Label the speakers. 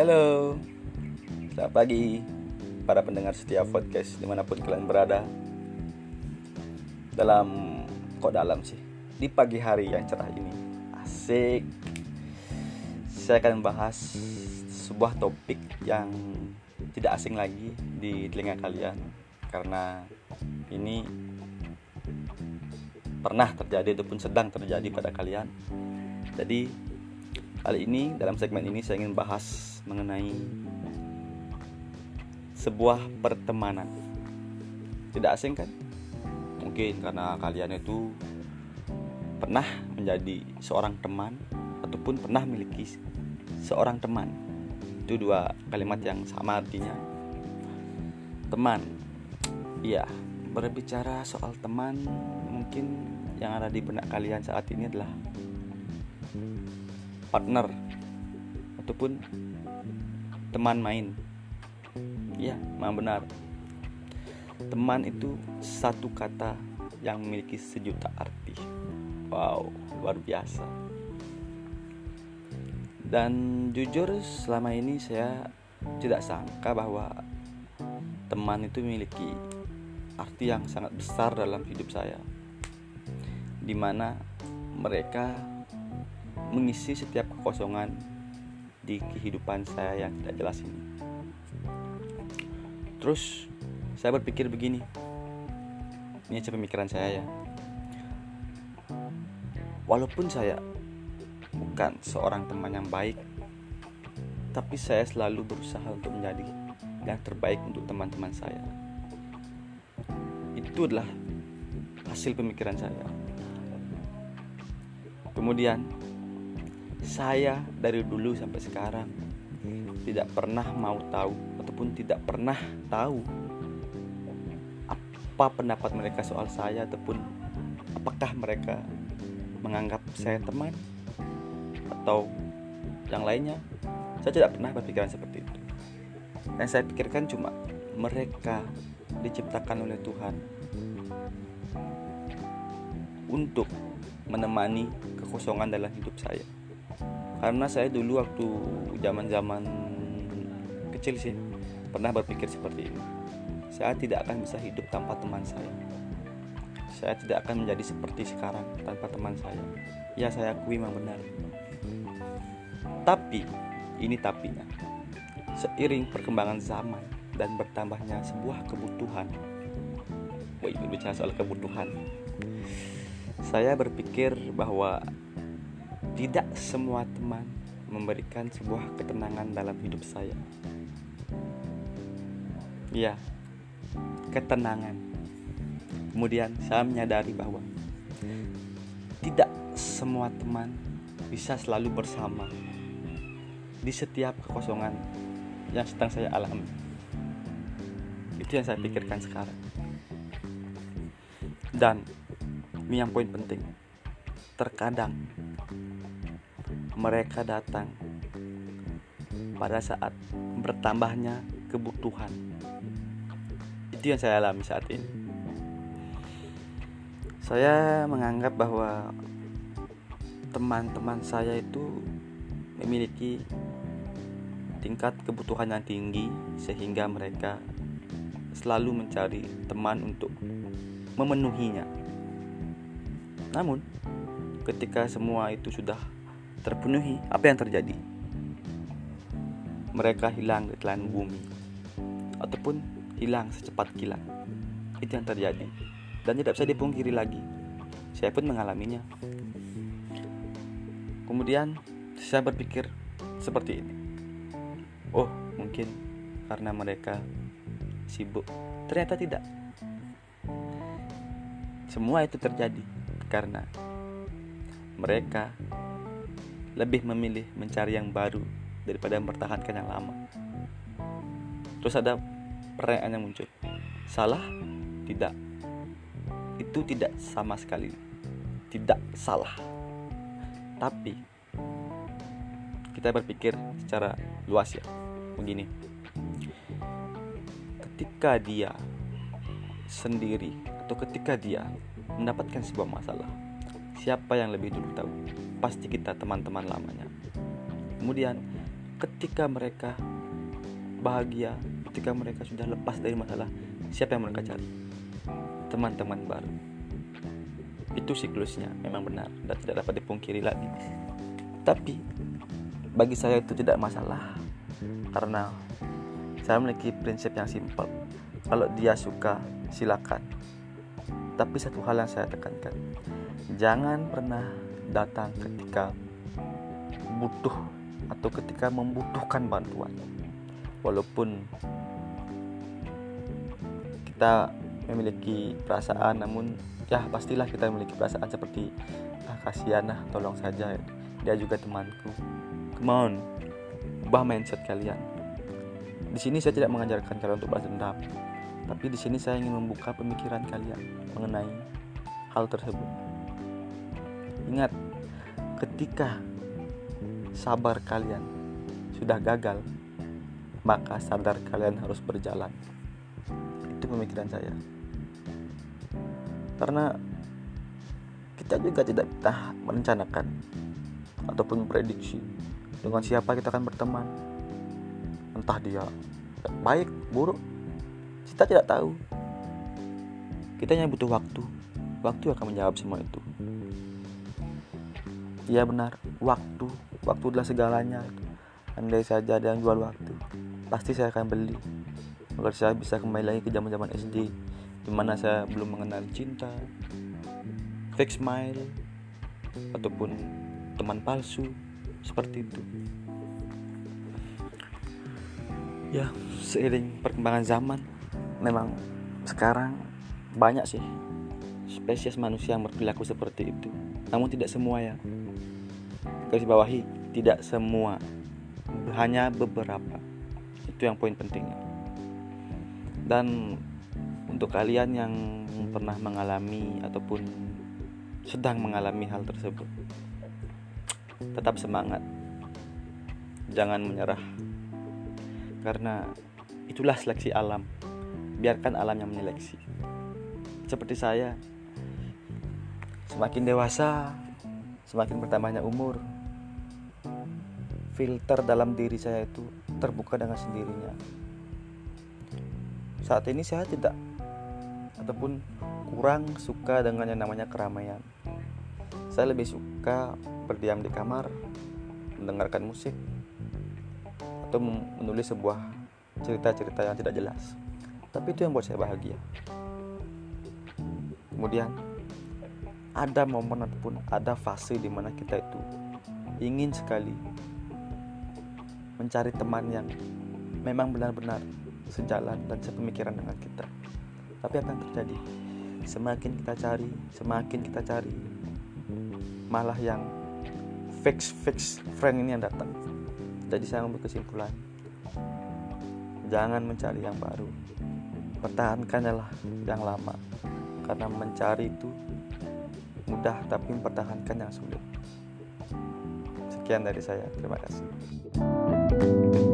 Speaker 1: Halo, selamat pagi para pendengar setia podcast di mana pun kalian berada. Dalam, kok dalam sih? Di pagi hari yang cerah ini. Asik. Saya akan membahas sebuah topik yang tidak asing lagi di telinga kalian. Karena ini pernah terjadi ataupun sedang terjadi pada kalian. Jadi Kali ini dalam segmen ini saya ingin bahas mengenai sebuah pertemanan. Tidak asing kan? Mungkin karena kalian itu pernah menjadi seorang teman ataupun pernah memiliki seorang teman. Itu dua kalimat yang sama artinya. Teman. Iya, berbicara soal teman mungkin yang ada di benak kalian saat ini adalah partner ataupun teman main. Ya memang benar. Teman itu satu kata yang memiliki sejuta arti. Wow luar biasa. Dan jujur selama ini saya tidak sangka bahwa teman itu memiliki arti yang sangat besar dalam hidup saya. Di mana mereka mengisi setiap kekosongan di kehidupan saya yang tidak jelas ini. Terus saya berpikir begini. Ini aja pemikiran saya ya. Walaupun saya bukan seorang teman yang baik, tapi saya selalu berusaha untuk menjadi yang terbaik untuk teman-teman saya. Itu adalah hasil pemikiran saya. Kemudian saya dari dulu sampai sekarang tidak pernah mau tahu ataupun tidak pernah tahu apa pendapat mereka soal saya ataupun apakah mereka menganggap saya teman atau yang lainnya. Saya tidak pernah berpikiran seperti itu. Yang saya pikirkan cuma mereka diciptakan oleh Tuhan untuk menemani kekosongan dalam hidup saya karena saya dulu waktu zaman-zaman kecil sih pernah berpikir seperti ini. Saya tidak akan bisa hidup tanpa teman saya. Saya tidak akan menjadi seperti sekarang tanpa teman saya. Ya saya akui memang benar. Tapi ini tapinya. Seiring perkembangan zaman dan bertambahnya sebuah kebutuhan. Wih, berbicara soal kebutuhan. Saya berpikir bahwa tidak semua teman memberikan sebuah ketenangan dalam hidup saya. Ya, ketenangan. Kemudian saya menyadari bahwa tidak semua teman bisa selalu bersama di setiap kekosongan yang sedang saya alami. Itu yang saya pikirkan sekarang. Dan ini yang poin penting. Terkadang mereka datang pada saat bertambahnya kebutuhan. Itu yang saya alami saat ini. Saya menganggap bahwa teman-teman saya itu memiliki tingkat kebutuhan yang tinggi sehingga mereka selalu mencari teman untuk memenuhinya. Namun, ketika semua itu sudah terpenuhi, apa yang terjadi? Mereka hilang di telan bumi ataupun hilang secepat kilat. Itu yang terjadi dan tidak bisa dipungkiri lagi. Saya pun mengalaminya. Kemudian saya berpikir seperti ini. Oh, mungkin karena mereka sibuk. Ternyata tidak. Semua itu terjadi karena mereka lebih memilih mencari yang baru daripada mempertahankan yang lama. Terus ada pertanyaan yang muncul. Salah? Tidak. Itu tidak sama sekali. Tidak salah. Tapi kita berpikir secara luas ya. Begini. Ketika dia sendiri atau ketika dia mendapatkan sebuah masalah, siapa yang lebih dulu tahu? Pasti kita teman-teman lamanya. Kemudian ketika mereka bahagia ketika mereka sudah lepas dari masalah siapa yang mereka cari? Teman-teman baru. Itu siklusnya memang benar dan tidak dapat dipungkiri lagi. Tapi bagi saya itu tidak masalah karena saya memiliki prinsip yang simpel. Kalau dia suka silakan. Tapi satu hal yang saya tekankan jangan pernah datang ketika butuh atau ketika membutuhkan bantuan. Walaupun kita memiliki perasaan namun ya pastilah kita memiliki perasaan seperti ah kasihan lah tolong saja. Dia juga temanku. Come on ubah mindset kalian. Di sini saya tidak mengajarkan kalian untuk balas dendam tapi di sini saya ingin membuka pemikiran kalian mengenai hal tersebut ingat ketika sabar kalian sudah gagal maka sadar kalian harus berjalan. Itu pemikiran saya. Karena kita juga tidak kita merencanakan ataupun prediksi dengan siapa kita akan berteman. Entah dia baik buruk kita tidak tahu. Kita hanya butuh waktu. Waktu akan menjawab semua itu iya benar. Waktu waktu adalah segalanya. Andai saja ada yang jual waktu pasti saya akan beli. Agar saya bisa kembali lagi ke zaman zaman SD di mana saya belum mengenal cinta fake smile ataupun teman palsu seperti itu. Ya seiring perkembangan zaman memang sekarang banyak sih spesies manusia yang berperilaku seperti itu namun tidak semua ya. Garis bawahi tidak semua. Hanya beberapa. Itu yang poin pentingnya dan untuk kalian yang pernah mengalami ataupun sedang mengalami hal tersebut tetap semangat. Jangan menyerah. Karena itulah seleksi alam. Biarkan alam yang menyeleksi. Seperti saya semakin dewasa semakin bertambahnya umur filter dalam diri saya itu terbuka dengan sendirinya saat ini saya tidak ataupun kurang suka dengan yang namanya keramaian. Saya lebih suka berdiam di kamar, mendengarkan musik, atau menulis sebuah cerita-cerita yang tidak jelas. Tapi itu yang buat saya bahagia. Kemudian ada momen ataupun ada fase di mana kita itu ingin sekali mencari teman yang memang benar-benar sejalan dan sepemikiran dengan kita. Tapi apa yang terjadi? Semakin kita cari, semakin kita cari, malah yang fix fix friend ini yang datang. Jadi saya ambil kesimpulan, jangan mencari yang baru, pertahankannya lah yang lama, karena mencari itu mudah tapi mempertahankan yang sulit. Sekian dari saya, terima kasih.